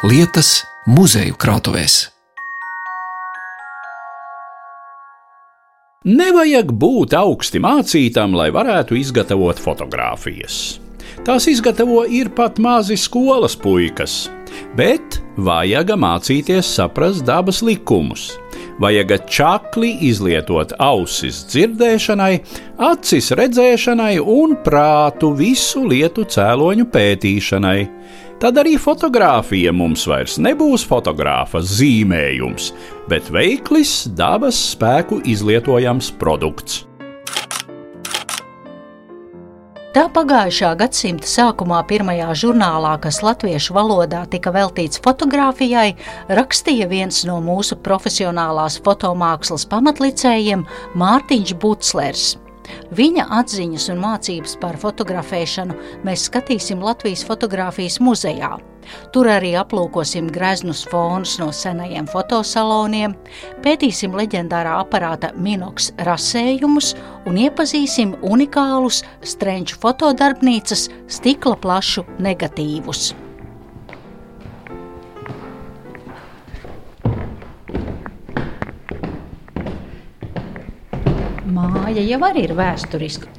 lietas muzeju krātuvēs. Nevajag būt augsti mācītam, lai varētu izgatavot fotogrāfijas. Tās izgatavo ir pat mazi skolas puikas, bet vajag mācīties saprast dabas likumus. Vajag čakli izlietot ausis dzirdēšanai, acis redzēšanai un prātu visu lietu cēloņu pētīšanai. Tad arī fotografija mums vairs nebūs fotogrāfa zīmējums, bet veiklis, dabas spēku izlietojams produkts. Tā pagājušā gadsimta sākumā pirmajā žurnālā, kas latviešu valodā tika veltīts fotografijai, rakstīja viens no mūsu profesionālās fotomākslas pamatlicējiem Mārtiņš Butlers. Viņa atziņas un mācības par fotografēšanu mēs skatīsim Latvijas fotografijas muzejā. Tur arī aplūkosim greznus fonus no senajiem fotosaloniem, pētīsim leģendārā aparāta Minox rasējumus un iepazīsim unikālus Strenču fotodarbnīcas stikla plašu negatīvus. Māja jau arī ir vēsturiska.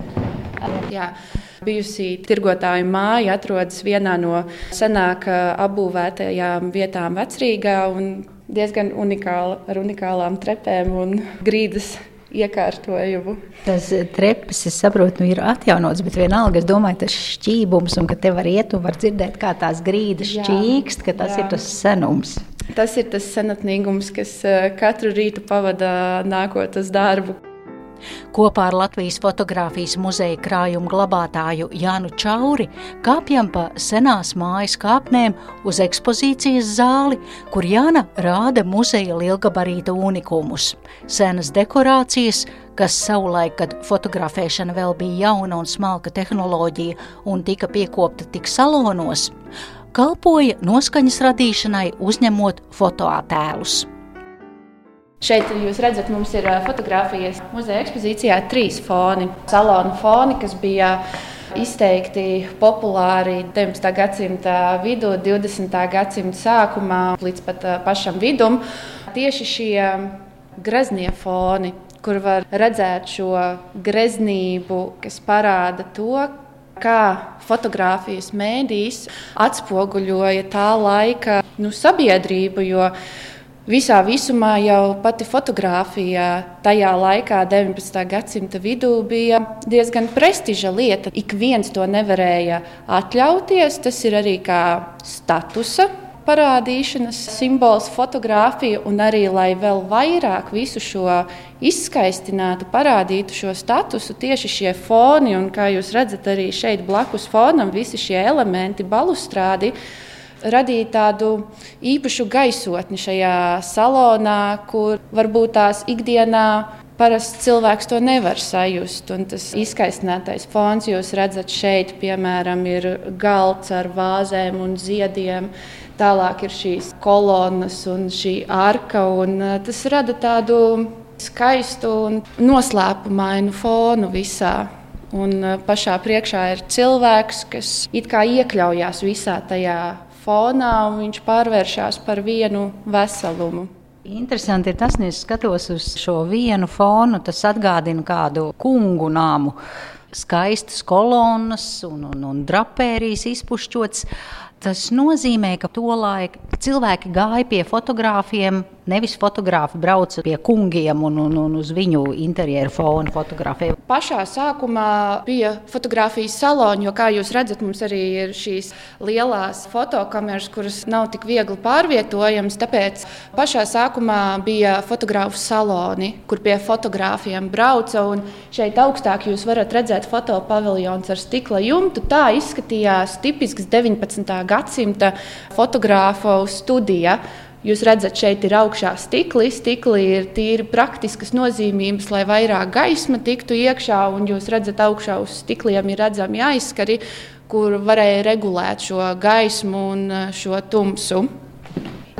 Jā. Bijusī tirgotāju māja atrodas vienā no senāk apbūvētajām vietām Vecrīgā un diezgan unikāla, ar unikālām trepēm un grīdas iekārtojumu. Tas trepes, es saprotu, nu, ir atjaunots, bet vienalga es domāju, tas šķībums un ka te var iet un var dzirdēt, kā tās grīdas jā, šķīkst, ka tas jā. ir tas senums. Tas ir tas senatnīgums, kas katru rītu pavada nākot uz darbu. Kopā ar Latvijas fotografijas muzeja krājuma glabātāju Jānu Čauri kāpjam pa senās mājas kāpnēm uz ekspozīcijas zāli, kur Jāna rāda muzeja lielgabarīta unikumus. Senas dekorācijas, kas savulaik, kad fotografēšana vēl bija jauna un smalka tehnoloģija un tika piekopta tik salonos, kalpoja noskaņas radīšanai, uzņemot fotoattēlus. Šeit jūs redzat, mums ir fotografijas muzeja ekspozīcijā trīs foni. Salonu foni, kas bija izteikti populāri 19. gadsimta vidū, 20. gadsimta sākumā līdz pat pašam vidum. Tieši šie greznie foni, kur var redzēt šo greznību, kas parāda to, kā fotografijas mēdīs atspoguļoja tā laika nu, sabiedrību. Visā visumā jau pati fotografija tajā laikā, 19. gadsimta vidū, bija diezgan prestiža lieta. Ik viens to nevarēja atļauties. Tas ir arī kā statusa parādīšanas simbols, fotografija, un arī, lai vēl vairāk visu šo izskaistinātu, parādītu šo statusu, tieši šie foni, un kā jūs redzat, arī šeit blakus fonam, visi šie elementi, balustrādi radīt tādu īpašu gaisotni šajā salonā, kur varbūt tās ikdienā parasti cilvēks to nevar sajust. Un tas izkaisinātais fons, jūs redzat, šeit, piemēram, ir galds ar vāzēm un ziediem. Tālāk ir šīs kolonas un šī arka. Un uh, tas rada tādu skaistu un noslēpumainu fonu visā. Un uh, pašā priekšā ir cilvēks, kas it kā iekļaujās visā tajā fonā, un viņš pārvēršas par vienu veselumu. Interesanti ir tas, ka, ja skatos uz šo vienu fonu, tas atgādina kādu kungu nāmu. Skaistas kolonas un, un, un drapērijas izpušķots. Tas nozīmē, ka tolaik cilvēki gāja pie fotogrāfiem Nevis fotografi brauca pie kungiem un, un, un uz viņu interjeru fona fotografēja. Pašā sākumā bija fotografijas saloni, jo, kā jūs redzat, mums arī ir šīs lielās fotokameras, kuras nav tik viegli pārvietojamas. Tāpēc pašā sākumā bija fotografu saloni, kur pie fotografiem brauca. Šeit augstāk jūs varat redzēt fotopaviljons ar stikla jumtu. Tā izskatījās tipisks 19. gadsimta fotogrāfu studija. Jūs redzat, šeit ir augšā stikli. Stikli ir tīri praktiskas nozīmības, lai vairāk gaisma tiktu iekšā, un jūs redzat, augšā uz stikliem ir redzami aizskari, kur varēja regulēt šo gaismu un eh, šo tumsu.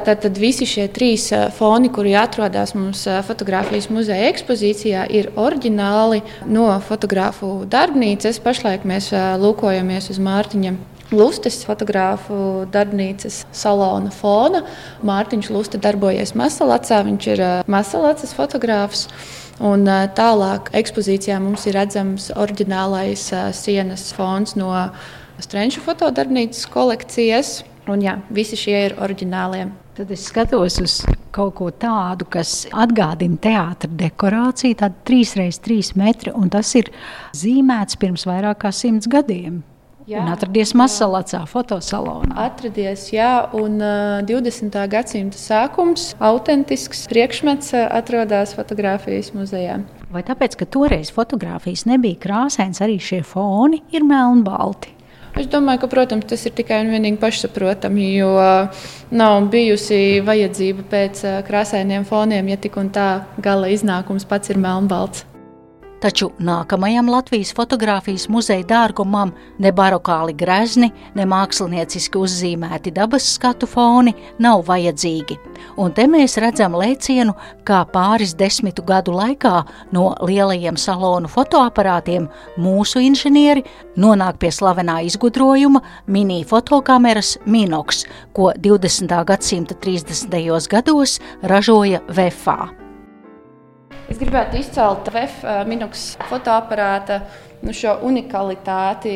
Tātad visi šie trīs eh, foni, kuri atrodas mums eh, fotografijas muzeja ekspozīcijā, ir oriģināli no fotografu darbnīcas. Pašlaik mēs lūkojamies uz Mārtiņa Lustes fotogrāfu darbnīcas salona fona. Mārtiņš Luste darbojas Masalacā, viņš ir Masalacas fotogrāfs. Un tālāk ekspozīcijā mums ir redzams oriģinālais sienas fons no Strenču fotodarbnīcas kolekcijas. Un jā, visi šie ir oriģinālie. Tad es skatos uz kaut ko tādu, kas atgādina teātris dekorāciju, tāda 3x3 metri, un tas ir zīmēts pirms vairāk kā simts gadiem. Jā, un atradies Masalacā, fotosalonā. Atradies, jā, un uh, 20. gadsimta sākums, autentisks priekšmets uh, atrodas fotografijas muzejā. Vai tāpēc, ka toreiz fotografijas nebija krāsains, arī šie foni ir melnbalti? Es domāju, ka protams, tas ir tikai un vienīgi pašsaprotami, jo nav bijusi vajadzība pēc krāsainiem foniem, ja tik un tā gala iznākums pats ir melnbalts. Taču nākamajam Latvijas fotografijas muzeja dārgumam ne barokāli grezni, ne mākslinieciski uzzīmēti dabas skatu foni nav vajadzīgi. Un te mēs redzam lēcienu, kā pāris desmitu gadu laikā no lielajiem salonu fotoaparātiem mūsu inženieri nonāk pie slavenā izgudrojuma mini fotokameras Minox, ko 20. gadsimta 30. gados ražoja Vefā. Es gribētu izcelt VF Minūks fotoaparāta nu, šo unikalitāti.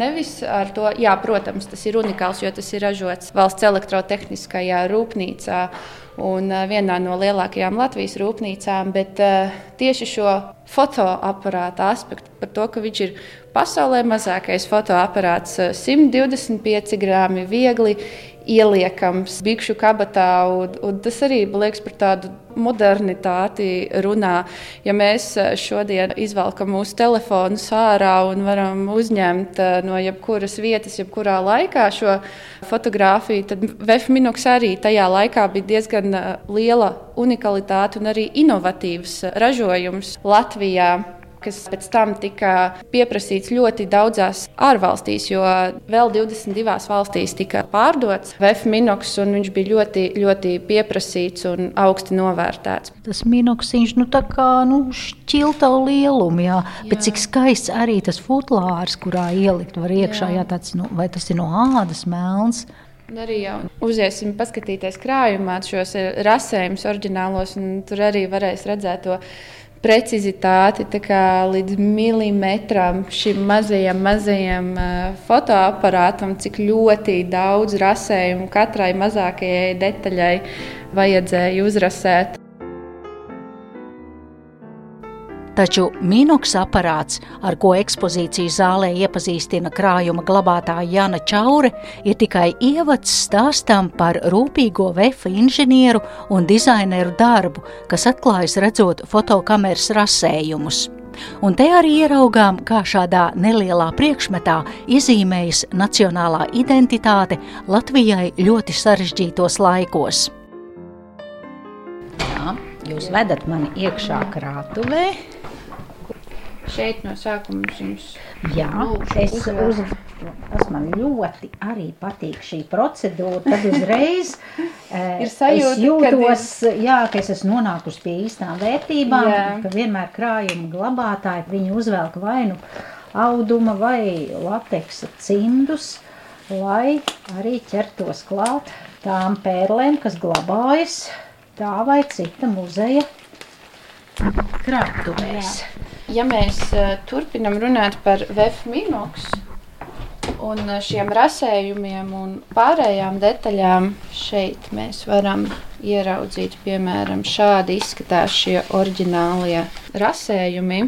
Nevis ar to, jā, protams, tas ir unikāls, jo tas ir ražots valsts elektrotehniskajā rūpnīcā un vienā no lielākajām Latvijas rūpnīcām, bet tieši šo fotoaparāta aspektu, par to, ka viņš ir pasaulē mazākais fotoaparāts, 125 grāmi viegli ieliekams bikšu kabatā. Un, un tas arī liekas par tādu modernitāti runā. Ja mēs eh, šodien izvelkam mūsu telefonus ārā un varam uzņemt eh, no jebkuras vietas, jebkurā laikā šo fotografiju, tad Vefminoks arī tajā laikā bija diezgan eh, liela unikalitāte un arī inovatīvs ražojums Latvijā kas pēc tam tika pieprasīts ļoti daudzās ārvalstīs, jo vēl 22 valstīs tika pārdots VF minoks, un viņš bija ļoti, ļoti pieprasīts un augsti novērtēts. Tas minoksiņš, nu tā kā nu, šķilta lielumu, jā. jā. bet cik skaists arī tas futlārs, kurā ielikt var iekšā, jā. Jā, tāds, nu, vai tas ir no ādas melns. Arī jau uziesim, paskatīties krājumā šos rasējumus oriģinālos, un tur arī varēs redzēt to precizitāti līdz milimetram šim mazajam, mazajam fotoaparātam, cik ļoti daudz rasējumu katrai mazākajai detaļai vajadzēja uzrasēt. Taču minoks aparāts, ar ko ekspozīciju zālē iepazīstina krājuma glabātāja Jana Čaure, ir tikai ievads stāstam par rūpīgo vefa inženieru un dizaineru darbu, kas atklājas redzot fotokameras rasējumus. Un te arī ieraugām, kā šādā nelielā priekšmetā iezīmējas nacionālā identitāte Latvijai ļoti sarežģītos laikos. Jā, jūs vedat mani iekšā krātuvē. Šeit no sākuma jums Jā, es, uz, tas man ļoti arī patīk šī procedūra. Tad uzreiz ir sajūta, es jūtos, ir... jā, ka es esmu nonākusi pie īstām vērtībām, jā. ka vienmēr krājuma glabātāji viņi uzvelk vainu auduma vai lateksa cimdus, lai arī ķertos klāt tām pērlēm, kas glabājas tā vai cita muzeja krātuvēs. Jā ja mēs uh, turpinam runāt par VF minoks un uh, šiem rasējumiem un pārējām detaļām, šeit mēs varam ieraudzīt, piemēram, šādi izskatās šie oriģinālie rasējumi.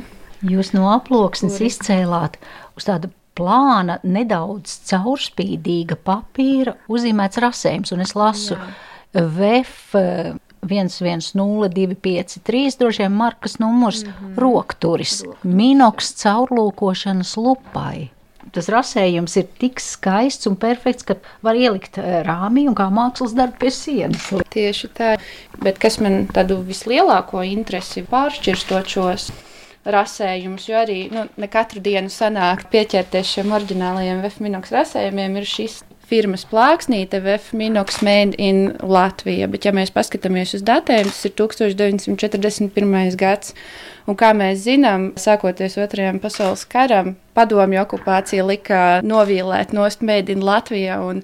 Jūs no aploksnes kuri... izcēlāt uz tādu plāna, nedaudz caurspīdīga papīra uzzīmēts rasējums, un es lasu. VF 110253, droši vien markas numurs, mm -hmm. rokturis, minoks caurlūkošanas lupai. Tas rasējums ir tik skaists un perfekts, ka var ielikt eh, rāmī un kā mākslas darbu pie sienas. Tieši tā, bet kas man tādu vislielāko interesi pāršķirstot šos rasējumus, jo arī nu, ne katru dienu sanāk pieķerties šiem oriģinālajiem Vefminoks rasējumiem, ir šis firmas plāksnīte VF Minox Made in Latvija, bet ja mēs paskatāmies uz datiem, tas ir 1941. gads. Un kā mēs zinām, sākoties Otrajam pasaules karam, padomju okupācija lika novīlēt nost Made in Latvija un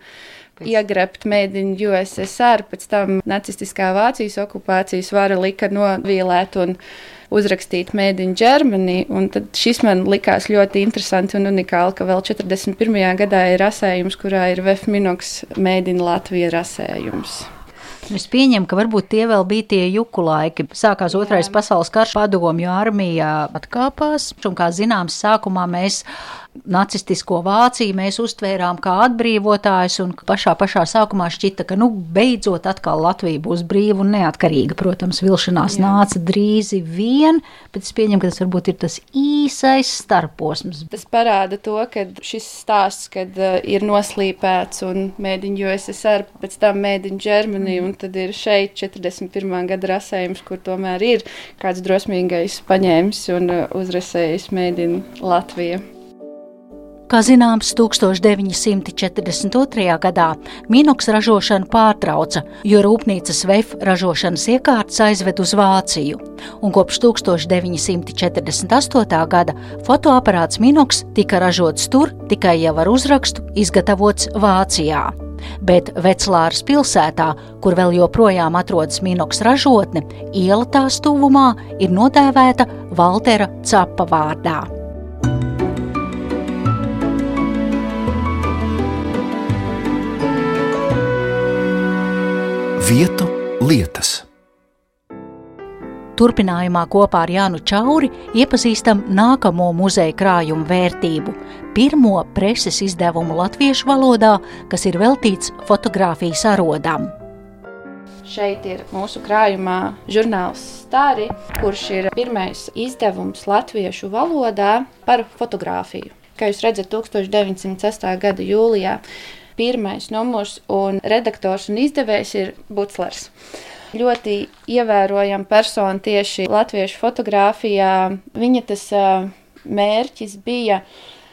iegrebt mēdīņu USSR, pēc tam nacistiskā Vācijas okupācijas vara lika novīlēt un uzrakstīt Made in Germany. Tad šis man likās ļoti interesanti un unikāli, ka vēl 41. gadā ir rasējums, kurā ir VF Minox Made in Latvija rasējums. Es pieņemu, ka varbūt tie vēl bija tie juku laiki. Sākās otrais pasaules karš, padomju armija atkāpās, un, kā zināms, sākumā mēs nacistisko Vāciju mēs uztvērām kā atbrīvotājus, un pašā, pašā sākumā šķita, ka nu, beidzot atkal Latvija būs brīva un neatkarīga. Protams, vilšanās Jā. nāca drīzi vien, bet es pieņemu, ka tas varbūt ir tas īsais starposms. Tas parāda to, ka šis stāsts, kad uh, ir noslīpēts un mēģina USSR, pēc tam mēģina Ģermanija, un tad ir šeit 41. gada rasējums, kur tomēr ir kāds drosmīgais paņēmis un uh, uzrasējis mēģina Latviju. Kā zināms, 1942. gadā Minoks ražošanu pārtrauca, jo rūpnīcas VF ražošanas iekārtas aizved uz Vāciju, un kopš 1948. gada fotoaparāts Minoks tika ražots tur tikai jau ar uzrakstu izgatavots Vācijā. Bet Veclāras pilsētā, kur vēl joprojām atrodas Minoks ražotne, iela tās tuvumā ir nodēvēta Valtera Capa vārdā. Vietu lietas. Turpinājumā kopā ar Jānu Čauri iepazīstam nākamo muzeja krājumu vērtību - pirmo preses izdevumu latviešu valodā, kas ir veltīts fotografijas arodam. Šeit ir mūsu krājumā žurnāls Stāri, kurš ir pirmais izdevums latviešu valodā par fotografiju. Kā jūs redzat, 1906. gada jūlijā pirmais numurs, un redaktors un izdevējs ir Buclers. Ļoti ievērojama persona tieši latviešu fotografijā. Viņa tas mērķis bija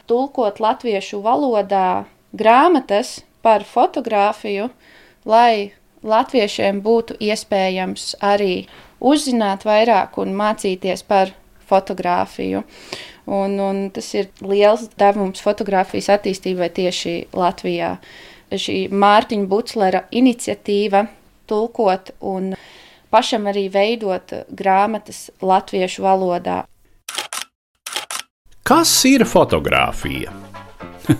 tulkot latviešu valodā grāmatas par fotografiju, lai latviešiem būtu iespējams arī uzzināt vairāk un mācīties par fotografiju. Un, un tas ir liels devums fotografijas attīstībai tieši Latvijā. Šī Mārtiņa Buclera iniciatīva tulkot un pašam arī veidot grāmatas latviešu valodā. Kas ir fotografija?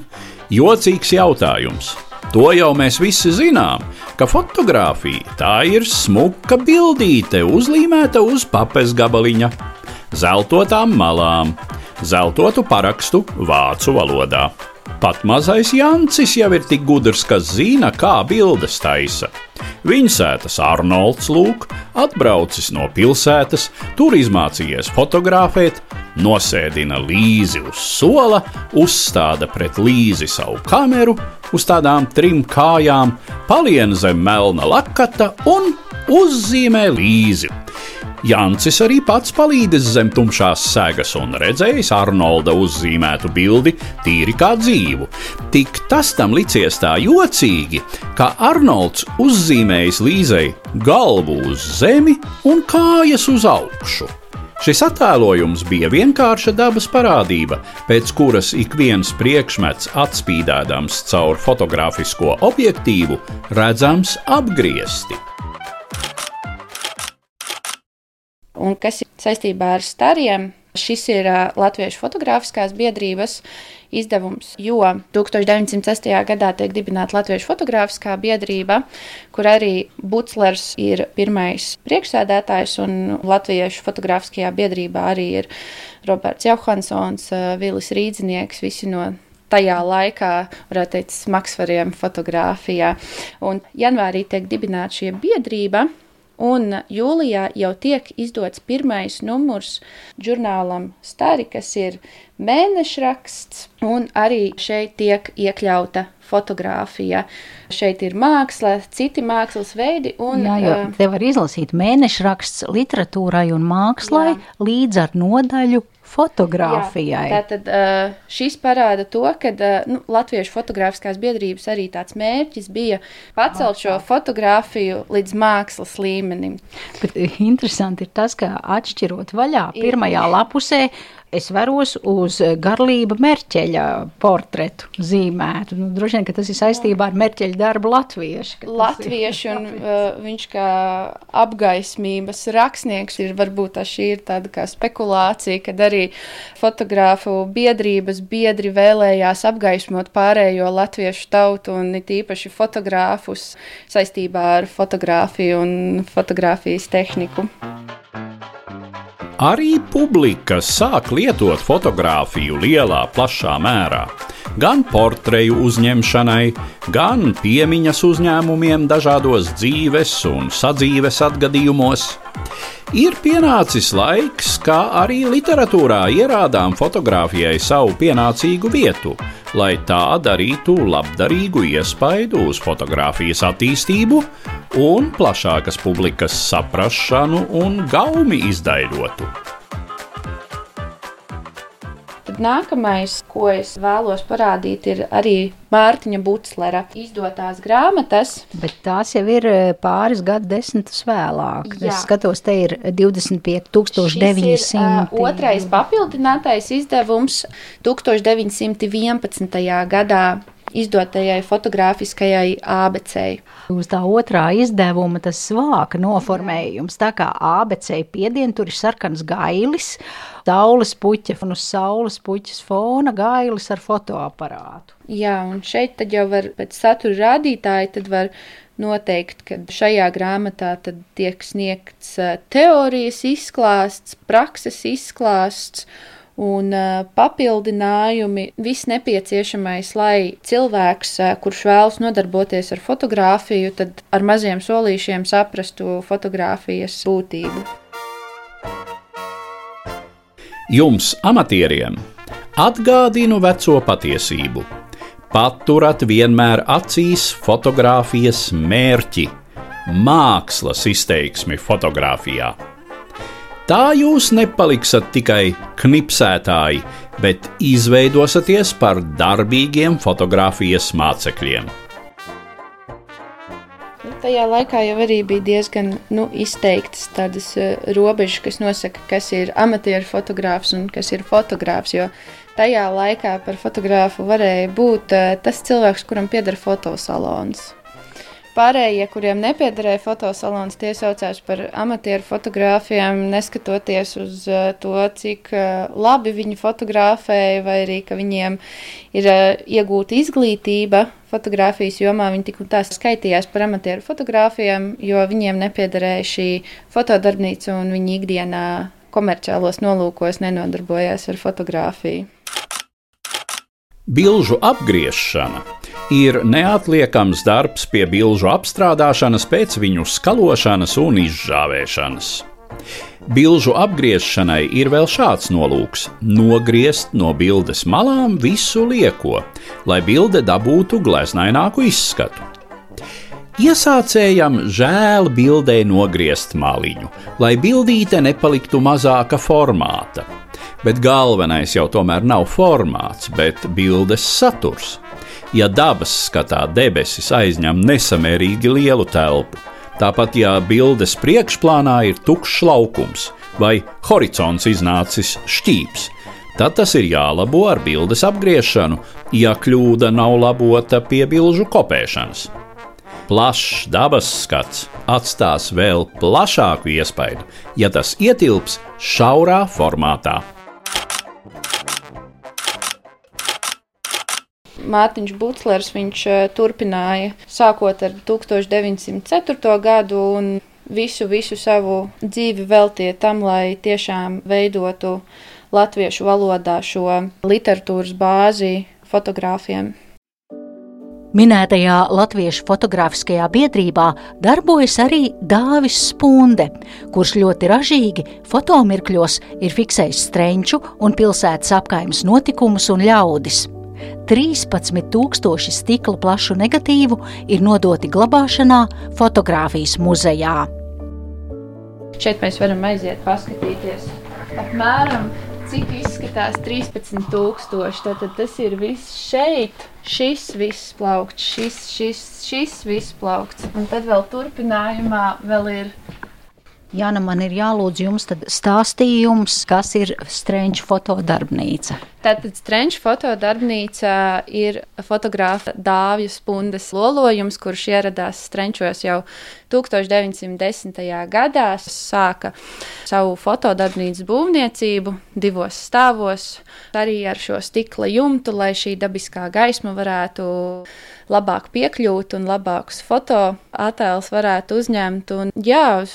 Jocīgs jautājums. To jau mēs visi zinām, ka fotografija tā ir smuka bildīte, uzlīmēta uz papes gabaliņa, zeltotām malām, zeltotu parakstu vācu valodā. Pat mazais Jancis jau ir tik gudrs, ka zina, kā bildes taisa. Viņa sētas Arnolds Lūk, atbraucis no pilsētas, tur izmācījies fotografēt, nosēdina līzi uz sola, uzstāda pret līzi savu kameru uz tādām trim kājām, palien zem melna lakata un uzzīmē līzi. Jancis arī pats palīdzis zem tumšās sēgas un redzējis Arnolda uzzīmētu bildi tīri kā dzīvu. Tik tas tam licies tā jocīgi, ka Arnolds uzzīmējis līzei galvu uz zemi un kājas uz augšu. Šis attēlojums bija vienkārša dabas parādība, pēc kuras ik viens priekšmets atspīdēdams caur fotogrāfisko objektīvu redzams apgriezti. Un kas ir saistībā ar stariem? Šis ir Latviešu fotogrāfiskās biedrības izdevums, jo 1906. gadā tiek dibināta Latviešu fotogrāfiskā biedrība, kur arī Buclers ir pirmais priekšsēdētājs, un Latviešu fotogrāfiskajā biedrībā arī ir Roberts Johansons, Vilis Rīdzinieks, visi no tajā laikā, varētu teikt, smagsvariem fotografijā. Un janvārī tiek dibināta šī biedrība. Un jūlijā jau tiek izdots pirmais numurs žurnālam Stari, kas ir mēnešraksts, un arī šeit tiek iekļauta fotografija. Šeit ir māksla, citi mākslas veidi. Un, jā, jo te var izlasīt mēnešraksts literatūrai un mākslai jā. līdz ar nodaļu fotografijai. Jā, tātad šis parāda to, ka nu, Latviešu fotogrāfiskās biedrības arī tāds mērķis bija pacelt šo fotografiju līdz mākslas līmenim. Bet interesanti ir tas, ka atšķirot vaļā pirmajā lapusē, es veros uz garlība Merķeļa portretu zīmētu. Nu, droši vien, ka tas ir saistībā ar Merķeļa darbu latviešu. Latviešu un uh, viņš kā apgaismības rakstnieks ir varbūt šī ir tāda kā spekulācija, kad arī fotogrāfu biedrības biedri vēlējās apgaismot pārējo latviešu tautu un it īpaši fotogrāfus saistībā ar fotografiju un fotografijas tehniku. Arī publika sāk lietot fotografiju lielā, plašā mērā. Gan portreju uzņemšanai, gan piemiņas uzņēmumiem dažādos dzīves un sadzīves atgadījumos. Ir pienācis laiks, kā arī literatūrā ierādām fotografijai savu pienācīgu vietu, lai tā darītu labdarīgu iespaidu uz fotografijas attīstību un plašākas publikas saprašanu un gaumi izdaiļotu. Tad nākamais, ko es vēlos parādīt, ir arī Mārtiņa Butlera izdotās grāmatas. Bet tās jau ir eh, pāris gadu desmitus vēlāk. Jā. Es skatos, te ir 25,900. Ir, uh, otrais papildinātais izdevums 1911. gadā izdotajai fotogrāfiskajai ABC. Uz tā otrā izdevuma tas svāka noformējums, tā kā ABC piedien tur ir sarkans gailis, saules puķa un uz saules puķas fona gailis ar fotoaparātu. Jā, un šeit tad jau var pēc satura rādītāji tad var noteikt, ka šajā grāmatā tiek sniegts teorijas izklāsts, prakses izklāsts un papildinājumi, viss nepieciešamais, lai cilvēks, kurš vēlas nodarboties ar fotografiju, tad ar maziem solīšiem saprastu fotografijas būtību. Jums, amatieriem, atgādinu veco patiesību. Paturat vienmēr acīs fotografijas mērķi, mākslas izteiksmi fotografijā. Tā jūs nepaliksiet tikai knipsētāji, bet izveidosieties par darbīgiem fotografijas mācekļiem. Nu, tajā laikā jau arī bija diezgan nu, izteiktas tādas uh, robežas, kas nosaka, kas ir amatieru fotogrāfs un kas ir fotogrāfs. Jo tajā laikā par fotogrāfu varēja būt uh, tas cilvēks, kuram pieder fotosalons. Pārējie, kuriem nepiederēja fotosalons, tie saucās par amatieru fotogrāfiem, neskatoties uz uh, to, cik uh, labi viņi fotografēja, vai arī ka viņiem ir uh, iegūta izglītība fotografijas jomā. Viņi tik un tā skaitījās par amatieru fotogrāfiem, jo viņiem nepiederēja šī fotodarbnīca un viņi ikdienā komerciālos nolūkos nenodarbojās ar fotografiju. Bilžu apgriešana ir neatliekams darbs pie bilžu apstrādāšanas pēc viņu skalošanas un izžāvēšanas. Bilžu apgriešanai ir vēl šāds nolūks - nogriezt no bildes malām visu lieko, lai bilde dabūtu gleznaināku izskatu. Iesācējam žēl bildē nogriezt maliņu, lai bildīte nepaliktu mazāka formāta. Bet galvenais jau tomēr nav formāts, bet bildes saturs ja dabas skatā debesis aizņem nesamērīgi lielu telpu. Tāpat, ja bildes priekšplānā ir tukšs laukums vai horizonts iznācis šķīps, tad tas ir jālabo ar bildes apgriešanu, ja kļūda nav labota pie bilžu kopēšanas. Plašs dabas skats atstās vēl plašāku iespaidu, ja tas ietilps šaurā formātā. Mārtiņš Butlers viņš eh, turpināja sākot ar 1904. gadu un visu, visu savu dzīvi veltīja tam, lai tiešām veidotu latviešu valodā šo literatūras bāzi fotogrāfiem. Minētajā Latviešu fotogrāfiskajā biedrībā darbojas arī Dāvis Spunde, kurš ļoti ražīgi fotomirkļos ir fiksējis strenču un pilsētas apkaimes notikumus un ļaudis. 13,000 stikla plašu negatīvu ir nodoti glabāšanā fotografijas muzejā. Šeit mēs varam aiziet, paskatīties. Apmēram cik izskatās 13,000. Tad tas ir viss šeit. Šis viss plaukts, šis, šis, šis viss plaukts. Un tad vēl turpinājumā vēl ir Jāna, man ir jālūdz jums stāstījums, kas ir Strunča fotodarbnīca. Tātad Strunča fotodarbnīca ir fotogrāfa Dāvija Spundes lolojums, kurš ieradās Strunčos jau 1910. gadā. Sāka savu fotodarbnīcas būvniecību divos stāvos, arī ar šo stikla jumtu, lai šī dabiskā gaisma varētu labāk piekļūt un labākus fotoattēlus varētu uzņemt. Un, jā,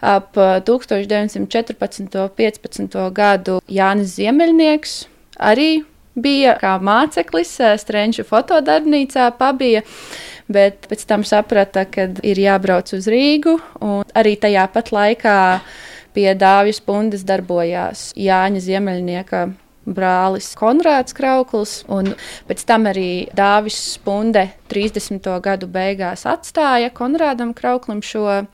ap 1914. un 15. gadu Jānis Ziemeļnieks arī bija kā māceklis Strunča fotodarbnīcā, pabija, bet pēc tam saprata, ka ir jābrauc uz Rīgu, arī tajā pat laikā pie Dāvijas pundes darbojās Jāņa Ziemeļnieka brālis Konrāds Krauklis, un pēc tam arī Dāvis Spunde 30. gadu beigās atstāja Konrādam Krauklim šo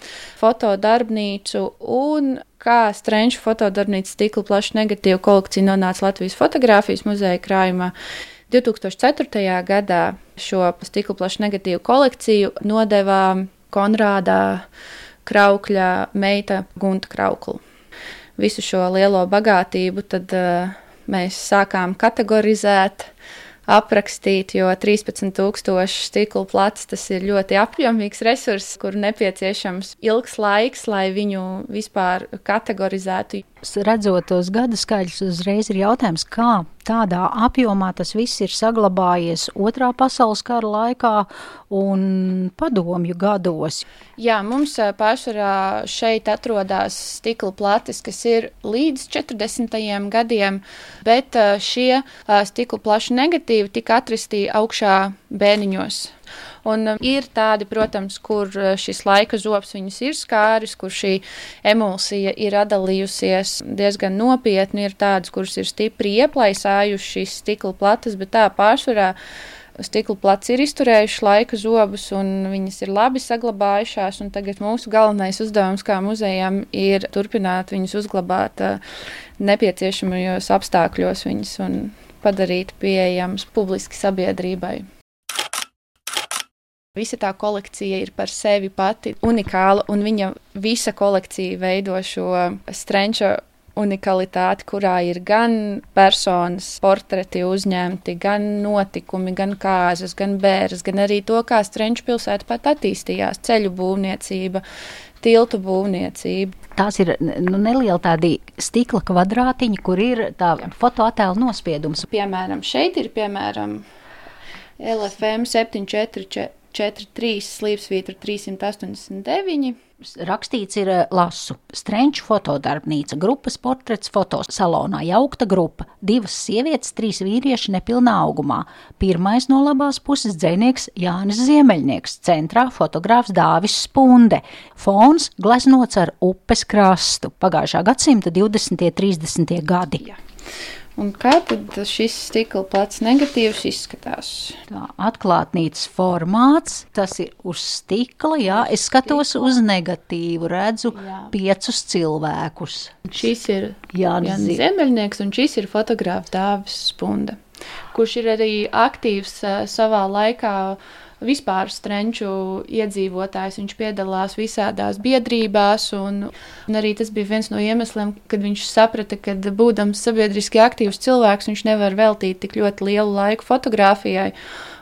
fotodarbnīcu, un kā Strunča fotodarbnīca stikla plaša negatīva kolekcija nonāca Latvijas fotografijas muzeja krājumā. 2004. gadā šo stikla plašu negatīvu kolekciju nodevā Konrāda Kraukļa meita Gunta Kraukla. Visu šo lielo bagātību tad uh, mēs sākām kategorizēt, aprakstīt, jo 13,000 stikla plats tas ir ļoti apjomīgs resurss, kur nepieciešams ilgs laiks, lai viņu vispār kategorizētu redzot tos gada skaļus, uzreiz ir jautājums, kā tādā apjomā tas viss ir saglabājies Otrā pasaules kara laikā un padomju gados. Jā, mums pārsvarā šeit atrodas stikla plates, kas ir līdz 40. gadiem, bet šie stikla plaši negatīvi tika atrastīti augšā bēniņos. Un um, ir tādi, protams, kur uh, šis laika zops viņus ir skāris, kur šī emulsija ir atdalījusies diezgan nopietni. Ir tādas, kuras ir stipri ieplaisājušas šīs stikla plates, bet tā pārsvarā stikla plats ir izturējuši laika zobus, un viņas ir labi saglabājušās. Tagad mūsu galvenais uzdevums kā muzejam ir turpināt viņus uzglabāt uh, nepieciešamajos apstākļos viņus un padarīt pieejamas publiski sabiedrībai. Visa tā kolekcija ir par sevi pati unikāla, un viņa visa kolekcija veido šo strenča unikalitāti, kurā ir gan personas portreti uzņemti, gan notikumi, gan kāzas, gan bērns, gan arī to, kā Strenča pilsēta pat attīstījās, ceļu būvniecība, tiltu būvniecība. Tās ir nu, nelieli tādi stikla kvadrātiņi, kur ir tā fotoattēla nospiedums. Piemēram, šeit ir piemēram LFM 744 43, slīpsvītra 389. Rakstīts ir eh, lasu. Strenču fotodarbnīca, grupas portrets fotosalonā, jaukta grupa, divas sievietes, trīs vīrieši nepilnā augumā. Pirmais no labās puses dzēnieks Jānis Ziemeļnieks, centrā fotogrāfs Dāvis Spunde. Fons gleznots ar upes krastu, pagājušā gadsimta 20. un 30. gadi. Jā. Un kā tad šis stikla plats negatīvs izskatās? Tā atklātnīcas formāts, tas ir uz stikla, jā, es skatos uz negatīvu, redzu jā. piecus cilvēkus. Šis ir Jānis Zi Zemeļnieks un šis ir fotogrāfs Dāvis Spunda, kurš ir arī aktīvs uh, savā laikā uh, vispār strenču iedzīvotājs. Viņš piedalās visādās biedrībās, un, un arī tas bija viens no iemesliem, kad viņš saprata, ka būdams sabiedriski aktīvs cilvēks, viņš nevar veltīt tik ļoti lielu laiku fotografijai.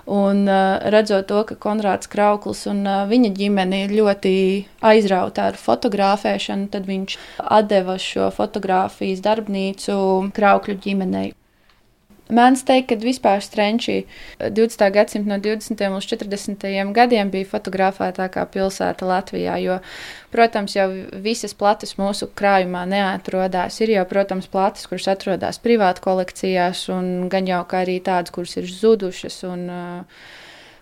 Un uh, redzot to, ka Konrāds Krauklis un uh, viņa ģimene ir ļoti aizrauta ar fotografēšanu, tad viņš deva šo fotografijas darbnīcu Kraukļu ģimenei. Mēdz teikt, ka vispār Strenčī 20. gadsimta no 20. līdz 40. gadiem bija fotografētākā pilsēta Latvijā, jo, protams, jau visas plates mūsu krājumā neatrodās. Ir jau, protams, plates, kuras atrodas privātu kolekcijās, un gan jau kā arī tādas, kuras ir zudušas, un uh,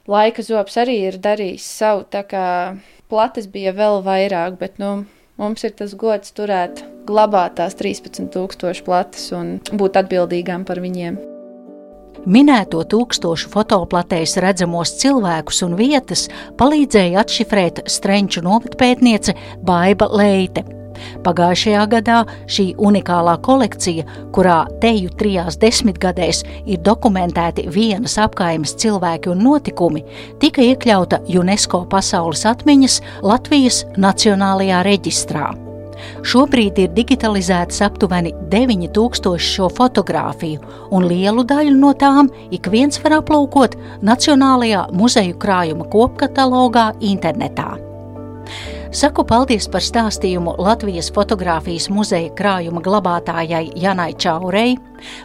laika zops arī ir darījis savu, tā kā plates bija vēl vairāk, bet, nu, mums ir tas gods turēt, glabāt tās 13,000 plates un būt atbildīgām par viņiem. Minēto tūkstošu fotoplatēs redzamos cilvēkus un vietas palīdzēja atšifrēt Strenču novatpētniece Baiba Leite. Pagājušajā gadā šī unikālā kolekcija, kurā teju trijās desmitgadēs ir dokumentēti vienas apkaimes cilvēki un notikumi, tika iekļauta UNESCO pasaules atmiņas Latvijas Nacionālajā reģistrā. Šobrīd ir digitalizētas aptuveni 9000 šo fotografiju, un lielu daļu no tām ik viens var aplūkot Nacionālajā muzeju krājuma kopkatalogā internetā. Saku paldies par stāstījumu Latvijas fotografijas muzeja krājuma glabātājai Janai Čaurei.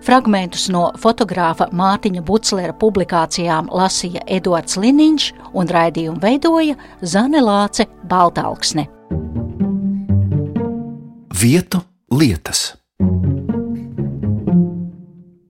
Fragmentus no fotogrāfa Mārtiņa Buclera publikācijām lasīja Eduards Liniņš un raidījumu veidoja Zane Lāce Baltalksne. Vietu lietas.